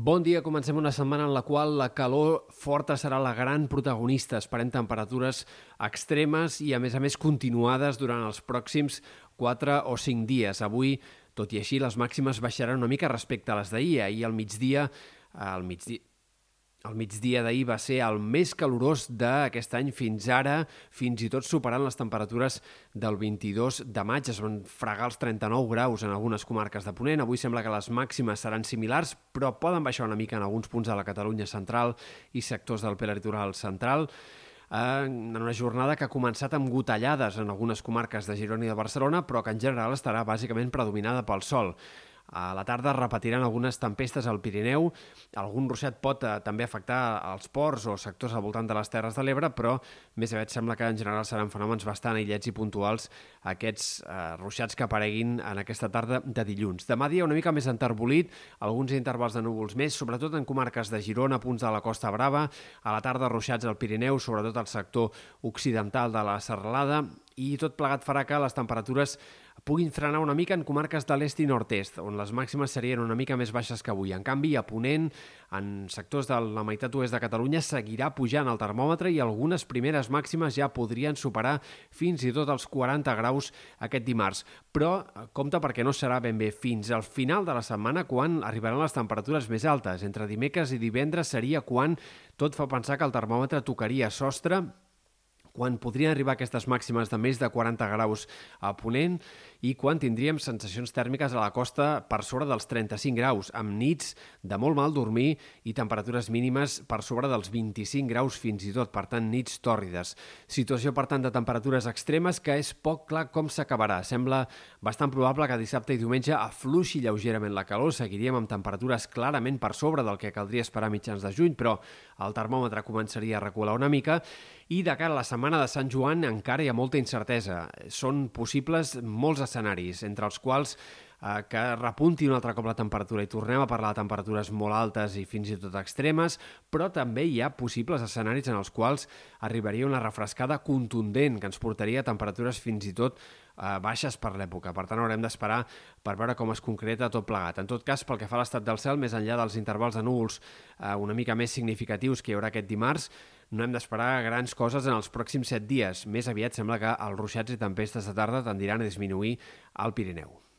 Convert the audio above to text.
Bon dia, comencem una setmana en la qual la calor forta serà la gran protagonista. Esperem temperatures extremes i, a més a més, continuades durant els pròxims 4 o 5 dies. Avui, tot i així, les màximes baixaran una mica respecte a les d'ahir. Ahir al migdia, al migdia, el migdia d'ahir va ser el més calorós d'aquest any fins ara, fins i tot superant les temperatures del 22 de maig. Es van fregar els 39 graus en algunes comarques de Ponent. Avui sembla que les màximes seran similars, però poden baixar una mica en alguns punts de la Catalunya central i sectors del peritoral central en una jornada que ha començat amb gotellades en algunes comarques de Girona i de Barcelona, però que en general estarà bàsicament predominada pel sol. A la tarda repetiran algunes tempestes al Pirineu. Algun ruixat pot eh, també afectar els ports o sectors al voltant de les Terres de l'Ebre, però més aviat sembla que en general seran fenòmens bastant aïllets i puntuals aquests eh, ruixats que apareguin en aquesta tarda de dilluns. Demà dia una mica més enterbolit, alguns intervals de núvols més, sobretot en comarques de Girona, punts de la Costa Brava, a la tarda ruixats al Pirineu, sobretot al sector occidental de la Serralada, i tot plegat farà que les temperatures puguin frenar una mica en comarques de l'est i nord-est, on les màximes serien una mica més baixes que avui. En canvi, a Ponent, en sectors de la meitat oest de Catalunya, seguirà pujant el termòmetre i algunes primeres màximes ja podrien superar fins i tot els 40 graus aquest dimarts. Però eh, compte perquè no serà ben bé fins al final de la setmana quan arribaran les temperatures més altes. Entre dimecres i divendres seria quan tot fa pensar que el termòmetre tocaria sostre quan podrien arribar aquestes màximes de més de 40 graus a Ponent i quan tindríem sensacions tèrmiques a la costa per sobre dels 35 graus, amb nits de molt mal dormir i temperatures mínimes per sobre dels 25 graus fins i tot, per tant, nits tòrrides. Situació, per tant, de temperatures extremes que és poc clar com s'acabarà. Sembla bastant probable que dissabte i diumenge afluixi lleugerament la calor, seguiríem amb temperatures clarament per sobre del que caldria esperar mitjans de juny, però el termòmetre començaria a recular una mica i de cara a la setmana de Sant Joan encara hi ha molta incertesa. Són possibles molts escenaris, entre els quals eh, que repunti un altre cop la temperatura i tornem a parlar de temperatures molt altes i fins i tot extremes, però també hi ha possibles escenaris en els quals arribaria una refrescada contundent que ens portaria a temperatures fins i tot eh, baixes per l'època. Per tant, haurem d'esperar per veure com es concreta tot plegat. En tot cas, pel que fa a l'estat del cel, més enllà dels intervals de núvols eh, una mica més significatius que hi haurà aquest dimarts, no hem d'esperar grans coses en els pròxims set dies. Més aviat sembla que els ruixats i tempestes de tarda tendiran a disminuir al Pirineu.